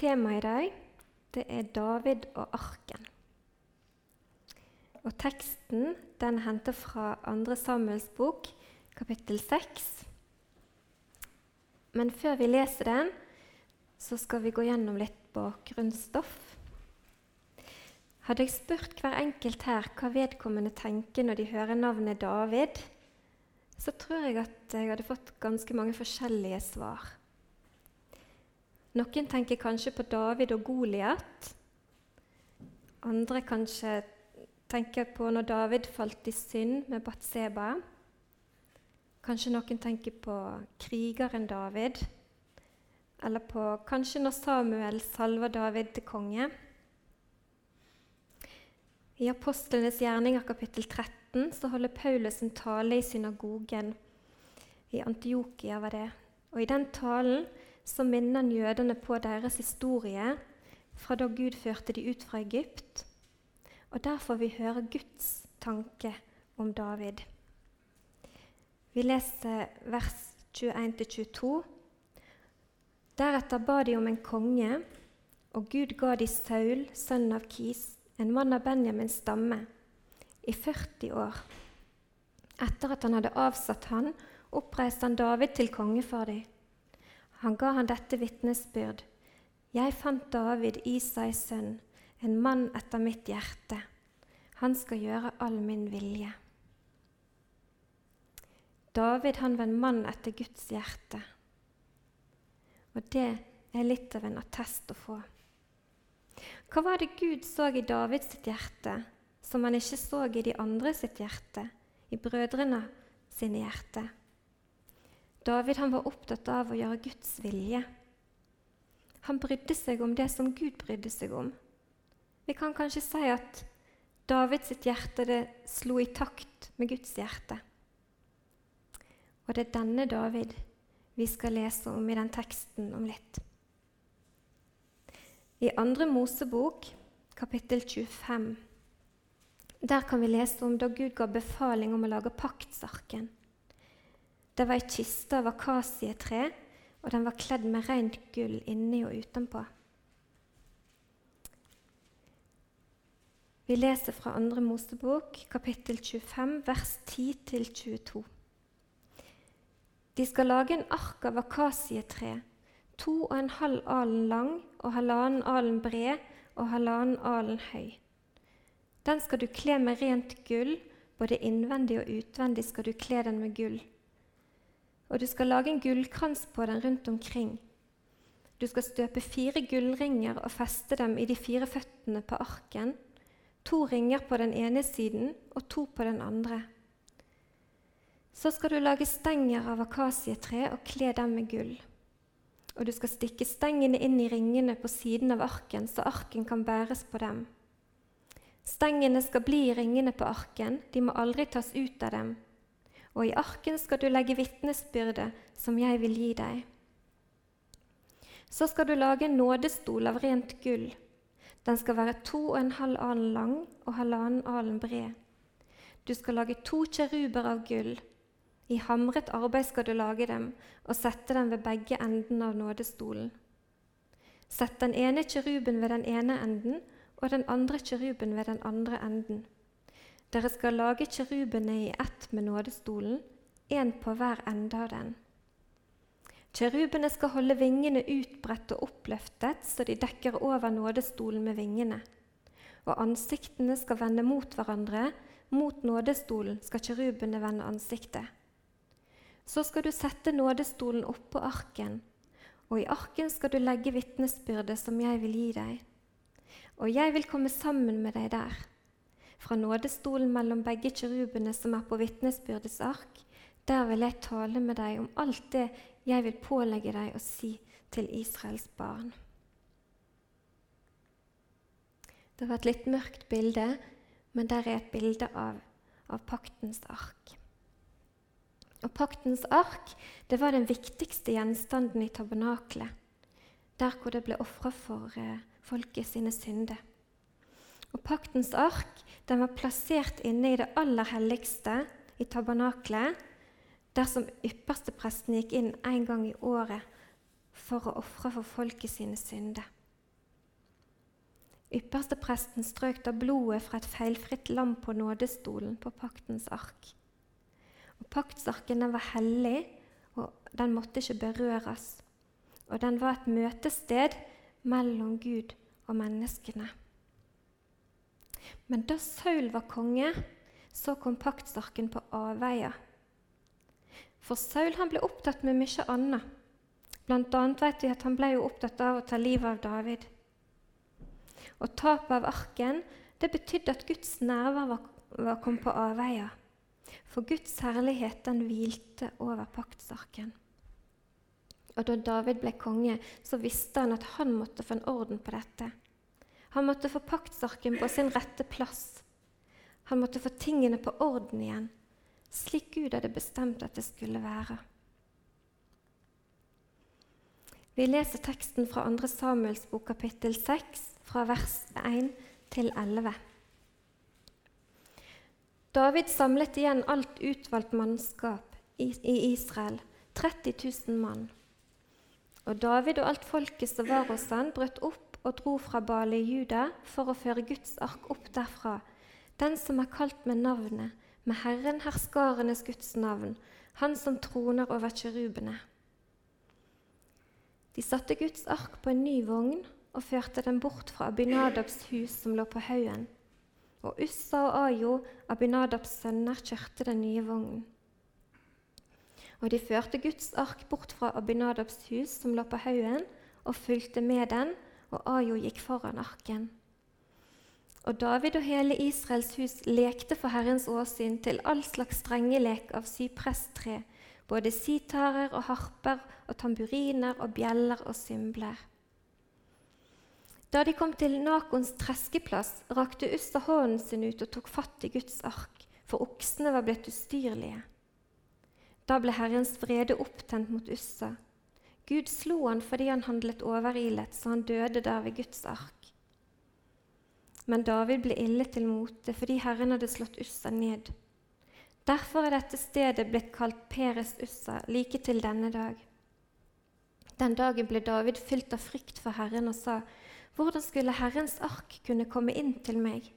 Temaet i dag det er David og arken. Og Teksten den hentet fra 2. Samuels bok, kapittel 6. Men før vi leser den, så skal vi gå gjennom litt bakgrunnsstoff. Hadde jeg spurt hver enkelt her hva vedkommende tenker når de hører navnet David, så tror jeg at jeg hadde fått ganske mange forskjellige svar. Noen tenker kanskje på David og Goliat. Andre kanskje tenker på når David falt i synd med Batseba. Kanskje noen tenker på krigeren David. Eller på kanskje når Samuel salver David til konge. I Apostlenes gjerninger kapittel 13 så holder Paulus en tale i synagogen. I Antiokia var det. Og I den talen så minner han jødene på deres historie fra da Gud førte de ut fra Egypt. Og der får vi høre Guds tanke om David. Vi leser vers 21-22. Deretter ba de om en konge, og Gud ga de Saul, sønn av Kis, en mann av Benjamins stamme, i 40 år. Etter at han hadde avsatt han, oppreiste han David til konge for dem. Han ga han dette vitnesbyrd. Jeg fant David, Isais sønn, en mann etter mitt hjerte. Han skal gjøre all min vilje. David han var en mann etter Guds hjerte. Og det er litt av en attest å få. Hva var det Gud så i Davids hjerte, som han ikke så i de andre sitt hjerte, i brødrene sine hjerte? David han var opptatt av å gjøre Guds vilje. Han brydde seg om det som Gud brydde seg om. Vi kan kanskje si at Davids hjerte det slo i takt med Guds hjerte. Og det er denne David vi skal lese om i den teksten om litt. I andre Mosebok, kapittel 25, der kan vi lese om da Gud ga befaling om å lage paktsarken. Det var ei kiste av akasietre, og den var kledd med rent gull inni og utenpå. Vi leser fra andre Mosebok, kapittel 25, vers 10-22. De skal lage en ark av akasietre to og en halv alen lang og halvannen alen bred og halvannen alen høy. Den skal du kle med rent gull, både innvendig og utvendig skal du kle den med gull. Og du skal lage en gullkrans på den rundt omkring. Du skal støpe fire gullringer og feste dem i de fire føttene på arken, to ringer på den ene siden og to på den andre. Så skal du lage stenger av akasietre og kle dem med gull og du skal stikke stengene inn i ringene på siden av arken, så arken kan bæres på dem. Stengene skal bli i ringene på arken, de må aldri tas ut av dem. Og i arken skal du legge vitnesbyrdet som jeg vil gi deg. Så skal du lage en nådestol av rent gull. Den skal være to og en halv alen lang og halvannen alen bred. Du skal lage to kjeruber av gull. I hamret arbeid skal du lage dem og sette dem ved begge endene av nådestolen. Sett den ene kjeruben ved den ene enden og den andre kjeruben ved den andre enden. Dere skal lage kjerubene i ett med nådestolen, én på hver ende av den. Kjerubene skal holde vingene utbredt og oppløftet, så de dekker over nådestolen med vingene. Og ansiktene skal vende mot hverandre. Mot nådestolen skal kjerubene vende ansiktet. Så skal du sette nådestolen oppå arken, og i arken skal du legge vitnesbyrdet som jeg vil gi deg. Og jeg vil komme sammen med deg der. Fra nådestolen mellom begge kirubene som er på vitnesbyrdets ark, der vil jeg tale med deg om alt det jeg vil pålegge deg å si til Israels barn. Det var et litt mørkt bilde, men der er et bilde av, av paktens ark. Og Paktens ark det var den viktigste gjenstanden i tabernaklet, der hvor det ble ofra for eh, folket sine synder. Og Paktens ark den var plassert inne i det aller helligste i tabernaklet, dersom ypperstepresten gikk inn en gang i året for å ofre for folket sine synder. Ypperstepresten strøk da blodet fra et feilfritt lam på nådestolen på paktens ark. Og Paktsarken den var hellig, og den måtte ikke berøres. Og den var et møtested mellom Gud og menneskene. Men da Saul var konge, så kom paktsarken på avveier. For Saul han ble opptatt med mye annet. Blant annet vet vi at han ble jo opptatt av å ta livet av David. Og tapet av arken det betydde at Guds nerver var, var kommet på avveier. For Guds herlighet den hvilte over paktsarken. Og da David ble konge, så visste han at han måtte få en orden på dette. Han måtte få paktsarken på sin rette plass. Han måtte få tingene på orden igjen, slik Gud hadde bestemt at det skulle være. Vi leser teksten fra 2. Samuels bok kapittel 6, fra vers 1 til 11. David samlet igjen alt utvalgt mannskap i Israel, 30 000 mann. Og David og alt folket som var hos han, brøt opp og dro fra Bale i Juda for å føre Guds ark opp derfra, den som er kalt med navnet, med Herren herskarenes Guds navn, Han som troner over kjerubene. De satte Guds ark på en ny vogn og førte den bort fra Abinadabs hus som lå på haugen. Og Ussa og Ajo, Abinadabs sønner, kjørte den nye vognen. Og de førte Guds ark bort fra Abinadabs hus, som lå på haugen, og fulgte med den, og Ajo gikk foran arken. Og David og hele Israels hus lekte for Herrens åsyn til all slags strengelek av sypresstre, både sitarer og harper og tamburiner og bjeller og symbler. Da de kom til Nakons treskeplass, rakte Ussa hånden sin ut og tok fatt i Guds ark, for oksene var blitt ustyrlige. Da ble Herrens vrede opptent mot Ussa. Gud slo han fordi han handlet overilet, så han døde der ved Guds ark. Men David ble ille til mote fordi Herren hadde slått Ussa ned. Derfor er dette stedet blitt kalt Peres Ussa like til denne dag. Den dagen ble David fylt av frykt for Herren og sa, hvordan skulle Herrens ark kunne komme inn til meg?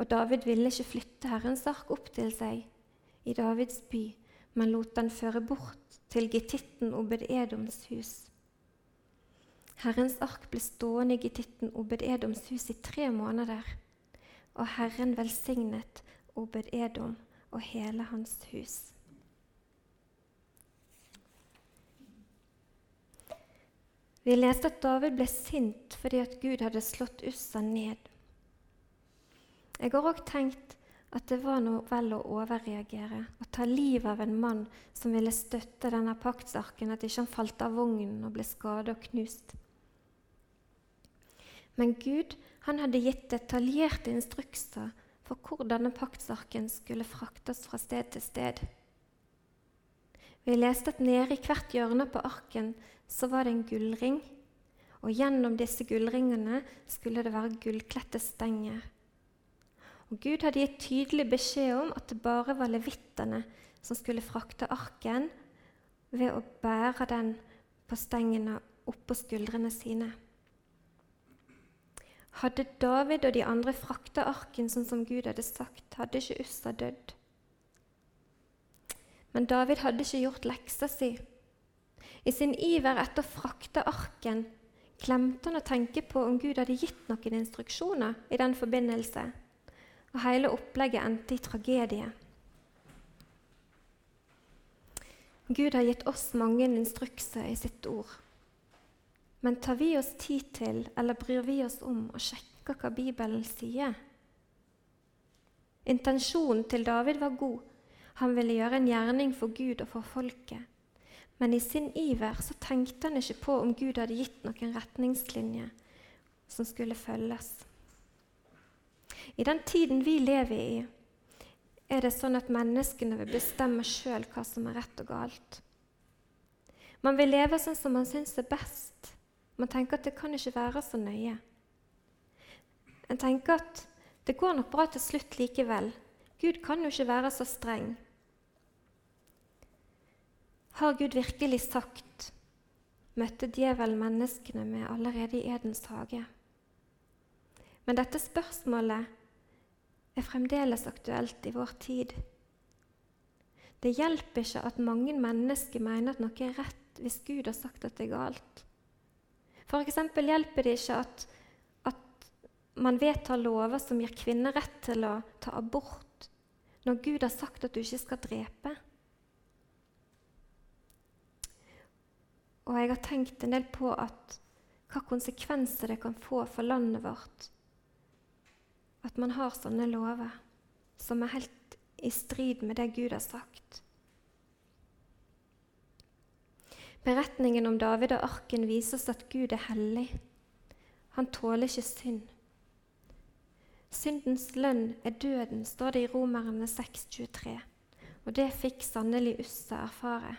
Og David ville ikke flytte Herrens ark opp til seg, i Davids by, men lot den føre bort til getitten Obed-Edoms hus. Herrens ark ble stående i getitten Obed-Edoms hus i tre måneder, og Herren velsignet Obed-Edom og hele hans hus. Vi leste at David ble sint fordi at Gud hadde slått Ussa ned. Jeg har òg tenkt at det var noe vel å overreagere og ta livet av en mann som ville støtte denne paktsarken, at ikke han falt av vognen og ble skadet og knust. Men Gud han hadde gitt detaljerte instrukser for hvor denne paktsarken skulle fraktes fra sted til sted. Vi leste at nede i hvert hjørne på arken så var det en gullring, og gjennom disse gullringene skulle det være gullkledte stenger. Og Gud hadde gitt tydelig beskjed om at det bare var levittene som skulle frakte arken ved å bære den på stengene oppå skuldrene sine. Hadde David og de andre frakta arken sånn som Gud hadde sagt, hadde ikke Ussa dødd. Men David hadde ikke gjort leksa si. I sin iver etter å frakte arken glemte han å tenke på om Gud hadde gitt noen instruksjoner i den forbindelse og hele opplegget endte i tragedie. Gud har gitt oss mange instrukser i sitt ord. Men tar vi oss tid til, eller bryr vi oss om, å sjekke hva Bibelen sier? Intensjonen til David var god. Han ville gjøre en gjerning for Gud og for folket. Men i sin iver så tenkte han ikke på om Gud hadde gitt noen retningslinjer som skulle følges. I den tiden vi lever i, er det sånn at menneskene vil bestemme sjøl hva som er rett og galt. Man vil leve sånn som man syns er best. Man tenker at det kan ikke være så nøye. En tenker at det går nok bra til slutt likevel. Gud kan jo ikke være så streng. Har Gud virkelig sagt, møtte djevelen menneskene med allerede i Edens hage. Men dette spørsmålet er fremdeles aktuelt i vår tid. Det hjelper ikke at mange mennesker mener at noe er rett hvis Gud har sagt at det er galt. F.eks. hjelper det ikke at, at man vedtar lover som gir kvinner rett til å ta abort, når Gud har sagt at du ikke skal drepe. Og jeg har tenkt en del på at, hva konsekvenser det kan få for landet vårt at man har sånne lover som er helt i strid med det Gud har sagt. Beretningen om David og arken viser oss at Gud er hellig. Han tåler ikke synd. Syndens lønn er døden, står det i Romerne 6,23. Og det fikk sannelig Ussa erfare.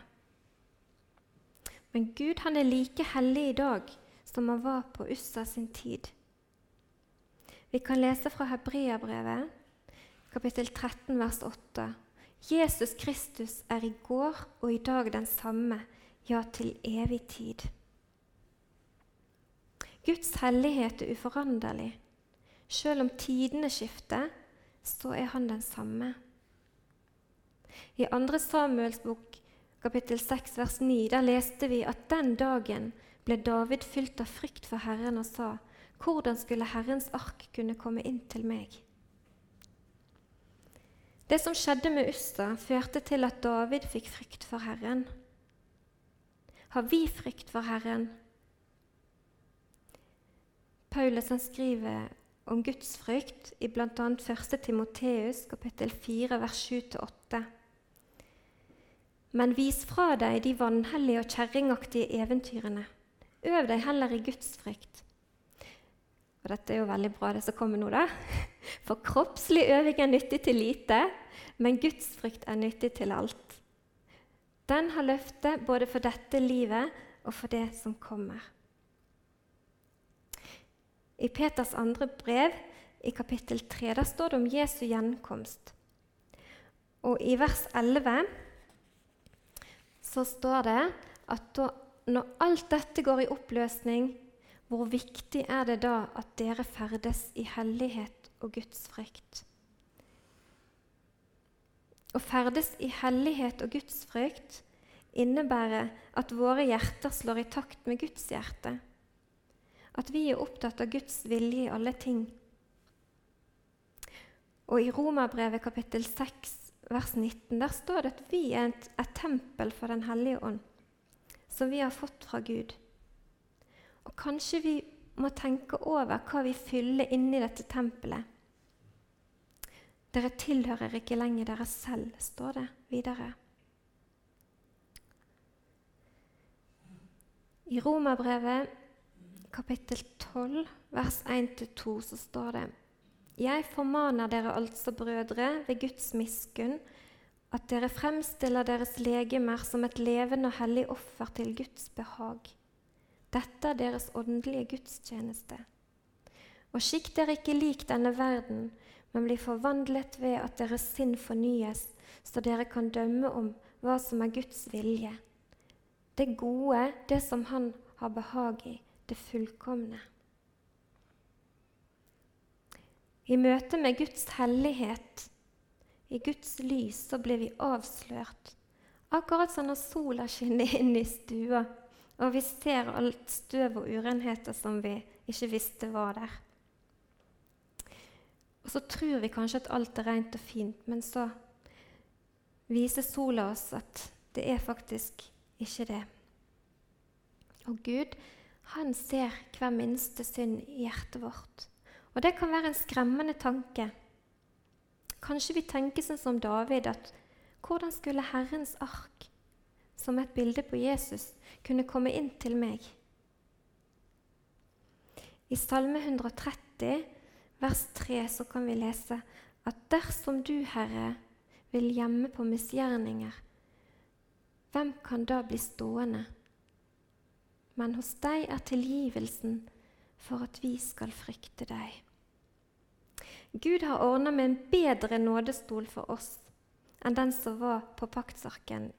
Men Gud han er like hellig i dag som han var på Ussa sin tid. Vi kan lese fra Hebreabrevet, kapittel 13, vers 8. Jesus Kristus er i går og i dag den samme, ja, til evig tid. Guds hellighet er uforanderlig. Selv om tidene skifter, så er han den samme. I 2. Samuels bok, kapittel 6, vers 9, der leste vi at den dagen ble David fylt av frykt for Herren og sa:" Hvordan skulle Herrens ark kunne komme inn til meg? Det som skjedde med Usta, førte til at David fikk frykt for Herren. Har vi frykt for Herren? Paulus han skriver om Guds frykt i bl.a. 1. Timoteus kapittel 4, vers 7-8. Men vis fra deg de vanhellige og kjerringaktige eventyrene. Øv deg heller i Guds frykt. Og dette er jo veldig bra, det som kommer nå, da. For kroppslig øving er nyttig til lite, men gudsfrykt er nyttig til alt. Den har løftet både for dette livet og for det som kommer. I Peters andre brev, i kapittel 3, der står det om Jesu gjenkomst. Og i vers 11 så står det at da, når alt dette går i oppløsning, hvor viktig er det da at dere ferdes i hellighet og Guds frykt? Å ferdes i hellighet og Guds frykt innebærer at våre hjerter slår i takt med Guds hjerte. At vi er opptatt av Guds vilje i alle ting. Og I Romerbrevet kapittel 6 vers 19 der står det at vi er et, et tempel for Den hellige ånd, som vi har fått fra Gud. Og kanskje vi må tenke over hva vi fyller inni dette tempelet. Dere tilhører ikke lenger dere selv, står det videre. I Romerbrevet kapittel 12, vers 1-2, så står det Jeg formaner dere altså, brødre, ved Guds miskunn, at dere fremstiller deres legemer som et levende og hellig offer til Guds behag dette er deres åndelige gudstjeneste. Og skikk dere ikke lik denne verden, men bli forvandlet ved at deres sinn fornyes, så dere kan dømme om hva som er Guds vilje. Det gode, det som Han har behag i, det fullkomne. I møte med Guds hellighet, i Guds lys, så blir vi avslørt. Akkurat som når sola skinner inn i stua og vi ser alt støv og urenheter som vi ikke visste var der. Og så tror vi kanskje at alt er rent og fint, men så viser sola oss at det er faktisk ikke det. Og Gud, han ser hver minste synd i hjertet vårt. Og det kan være en skremmende tanke. Kanskje vi tenker sånn som David, at hvordan skulle Herrens ark som et bilde på Jesus, kunne komme inn til meg. I Salme 130, vers 3, så kan vi lese at dersom du, Herre, vil gjemme på misgjerninger, hvem kan da bli stående? Men hos deg er tilgivelsen for at vi skal frykte deg. Gud har ordna med en bedre nådestol for oss enn den som var på paktsarken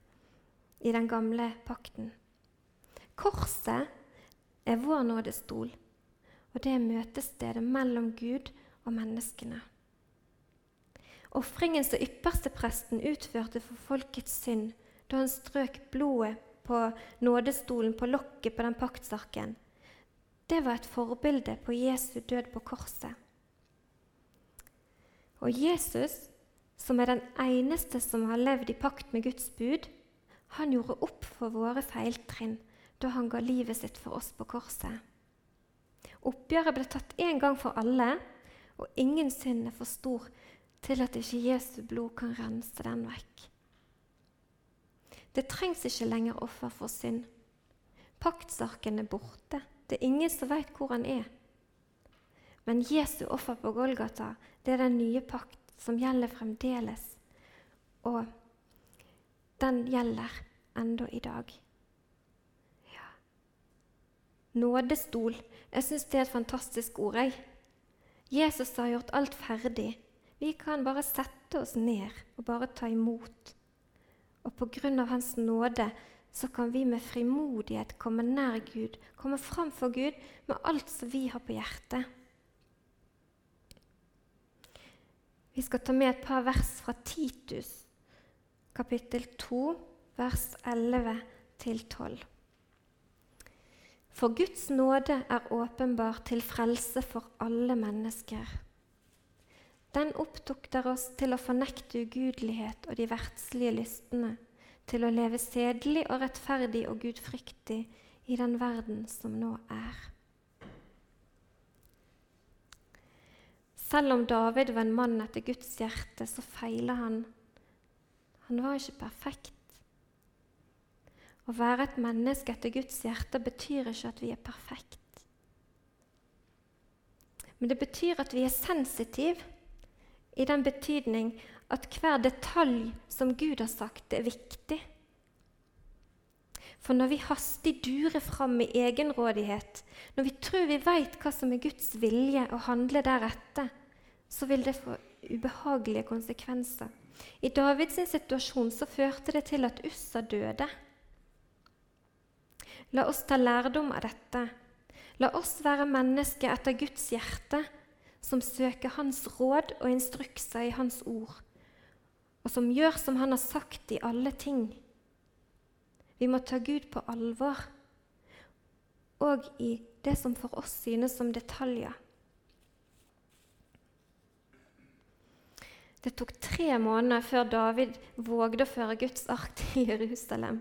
i den gamle pakten. Korset er vår nådestol, og det er møtestedet mellom Gud og menneskene. Ofringen som ypperstepresten utførte for folkets synd da han strøk blodet på nådestolen på lokket på den paktsarken, det var et forbilde på Jesu død på korset. Og Jesus, som er den eneste som har levd i pakt med Guds bud, han gjorde opp for våre feiltrinn da han ga livet sitt for oss på korset. Oppgjøret ble tatt én gang for alle, og ingen synd er for stor til at ikke Jesu blod kan rense den vekk. Det trengs ikke lenger offer for synd. Paktsarken er borte. Det er ingen som veit hvor han er. Men Jesu offer på Golgata det er den nye pakt som gjelder fremdeles. Og den gjelder enda i dag. Ja. Nådestol. Jeg syns det er et fantastisk ord. Jeg. Jesus har gjort alt ferdig. Vi kan bare sette oss ned og bare ta imot. Og på grunn av Hans nåde så kan vi med frimodighet komme nær Gud, komme fram for Gud med alt som vi har på hjertet. Vi skal ta med et par vers fra Titus, kapittel 2, vers 11 12. For Guds nåde er åpenbar til frelse for alle mennesker den opptok der oss til å fornekte ugudelighet og de verdslige lystne, til å leve sedelig og rettferdig og gudfryktig i den verden som nå er. Selv om David var en mann etter Guds hjerte, så feiler han. Han var ikke perfekt. Å være et menneske etter Guds hjerte betyr ikke at vi er perfekt. Men det betyr at vi er sensitive i den betydning at hver detalj som Gud har sagt, er viktig. For når vi hastig durer fram i egenrådighet, når vi tror vi veit hva som er Guds vilje, og handler deretter, så vil det få ubehagelige konsekvenser. I Davids situasjon så førte det til at Ussa døde. La oss ta lærdom av dette. La oss være mennesker etter Guds hjerte som søker hans råd og instrukser i hans ord, og som gjør som han har sagt i alle ting. Vi må ta Gud på alvor, og i det som for oss synes som detaljer. Det tok tre måneder før David vågde å føre Guds ark til Jerusalem.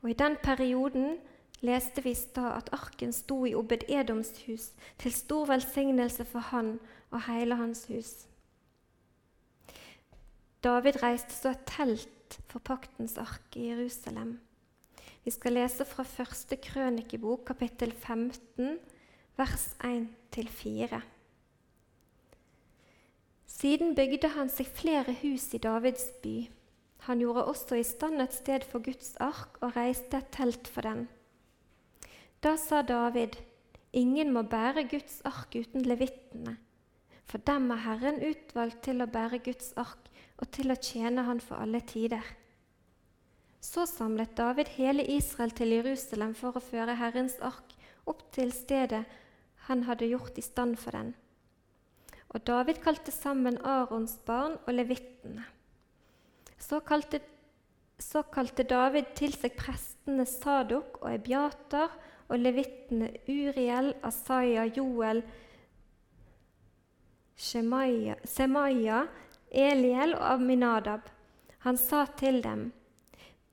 Og I den perioden leste vi i at arken sto i Obed-Edoms hus, til stor velsignelse for han og hele hans hus. David reiste så et telt for paktens ark i Jerusalem. Vi skal lese fra første krønikebok, kapittel 15, vers 1-4. Siden bygde han seg flere hus i Davids by. Han gjorde også i stand et sted for Guds ark og reiste et telt for den. Da sa David, ingen må bære Guds ark uten levittene, for dem er Herren utvalgt til å bære Guds ark og til å tjene Han for alle tider. Så samlet David hele Israel til Jerusalem for å føre Herrens ark opp til stedet han hadde gjort i stand for den. Og David kalte sammen Arons barn og levittene. Så kalte, så kalte David til seg prestene Sadok og Ebiater og levittene Uriel, Asaya, Joel, Semaya, Eliel og Aminadab. Han sa til dem,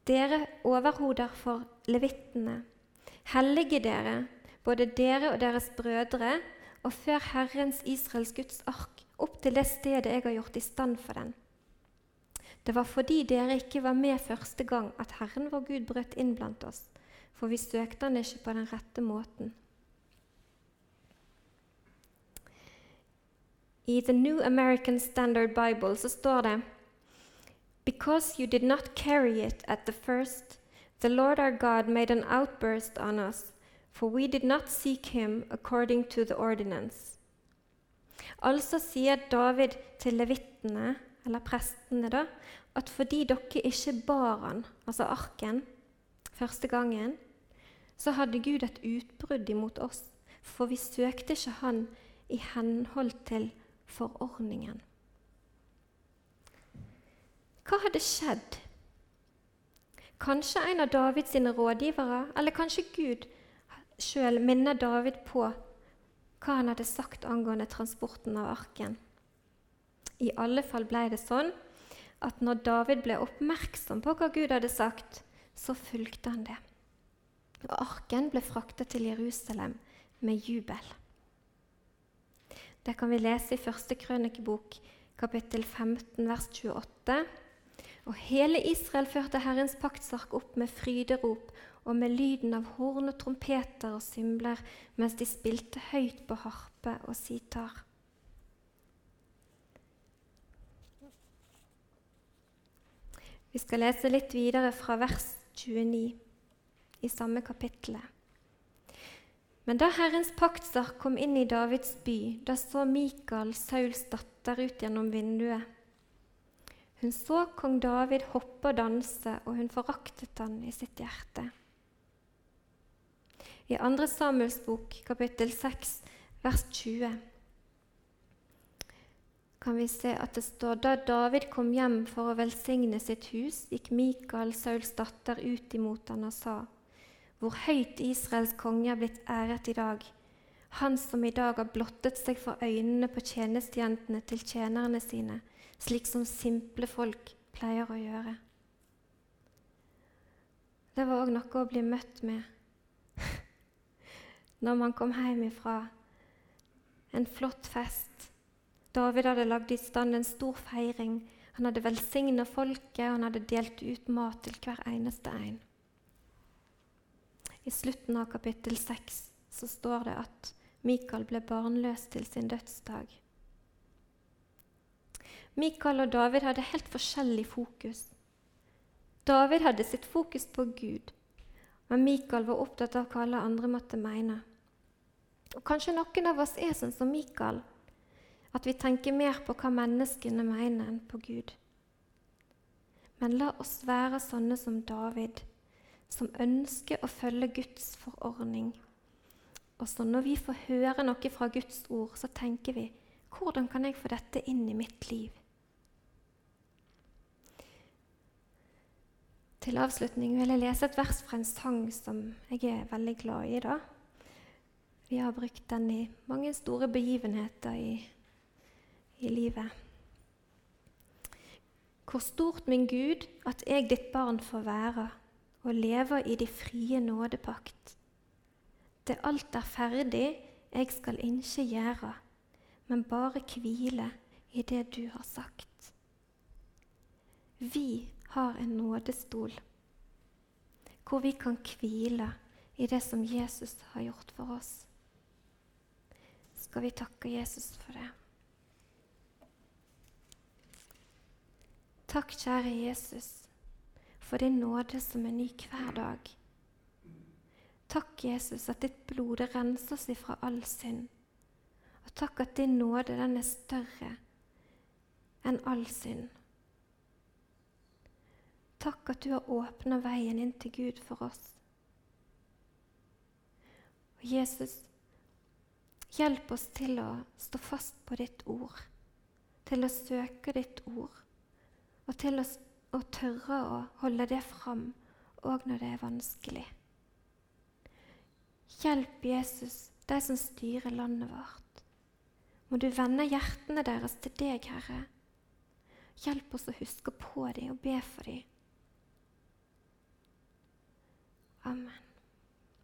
dere overhoder for levittene, hellige dere, både dere og deres brødre, og før Herrens Israels Guds ark opp til det stedet jeg har gjort i stand for den. Det var fordi dere ikke var med første gang at Herren vår Gud brøt inn blant oss for vi søkte han ikke på den rette måten. I The New American Standard Bible så står det Because you did not carry it at the first, the Lord our God made an outburst on us, for we did not seek him according to the ordinance. Altså sier David til levittene, eller prestene, da, at fordi dere ikke bar han, altså arken, første gangen, så hadde Gud et utbrudd imot oss for vi søkte ikke Han i henhold til forordningen. Hva hadde skjedd? Kanskje en av Davids rådgivere, eller kanskje Gud sjøl minner David på hva han hadde sagt angående transporten av arken. I alle fall ble det sånn at når David ble oppmerksom på hva Gud hadde sagt, så fulgte han det. Og arken ble fraktet til Jerusalem med jubel. Det kan vi lese i første krønikebok, kapittel 15, vers 28. Og hele Israel førte Herrens paktsark opp med fryderop og med lyden av horn og trompeter og symbler mens de spilte høyt på harpe og sitar. Vi skal lese litt videre fra vers 29 i samme kapittelet. Men da Herrens paktsark kom inn i Davids by, da så Mikael, Sauls datter, ut gjennom vinduet. Hun så kong David hoppe og danse, og hun foraktet han i sitt hjerte. I 2. Samuels bok, kapittel 6, vers 20, kan vi se at det står da David kom hjem for å velsigne sitt hus, gikk Mikael, Sauls datter, ut imot han og sa:" Hvor høyt Israels konge er blitt æret i dag, han som i dag har blottet seg for øynene på tjenestejentene til tjenerne sine, slik som simple folk pleier å gjøre. Det var òg noe å bli møtt med når man kom hjem ifra en flott fest David hadde lagd i stand en stor feiring. Han hadde velsigna folket, og han hadde delt ut mat til hver eneste en. I slutten av kapittel 6 så står det at Mikael ble barnløs til sin dødsdag. Mikael og David hadde helt forskjellig fokus. David hadde sitt fokus på Gud, men Mikael var opptatt av hva alle andre måtte mene. Og Kanskje noen av oss er sånn som Mikael, at vi tenker mer på hva menneskene mener, enn på Gud. Men la oss være sånne som David, som ønsker å følge Guds forordning. Og så når vi får høre noe fra Guds ord, så tenker vi hvordan kan jeg få dette inn i mitt liv? Til avslutning vil jeg lese et vers fra en sang som jeg er veldig glad i. da. Vi har brukt den i mange store begivenheter i i livet. Hvor stort, min Gud, at jeg ditt barn får være og lever i de frie nådepakt. Det alt er ferdig, jeg skal ikke gjøre, men bare hvile i det du har sagt. Vi har en nådestol hvor vi kan hvile i det som Jesus har gjort for oss. Skal vi takke Jesus for det? Takk, kjære Jesus, for din nåde som er ny hver dag. Takk, Jesus, at ditt blod renser oss ifra all synd. Og takk at din nåde den er større enn all synd. Takk at du har åpna veien inn til Gud for oss. Og Jesus, hjelp oss til å stå fast på ditt ord, til å søke ditt ord og til å, å tørre å holde det fram òg når det er vanskelig. Hjelp Jesus, de som styrer landet vårt. Må du vende hjertene deres til deg, Herre. Hjelp oss å huske på dem og be for dem. Amen.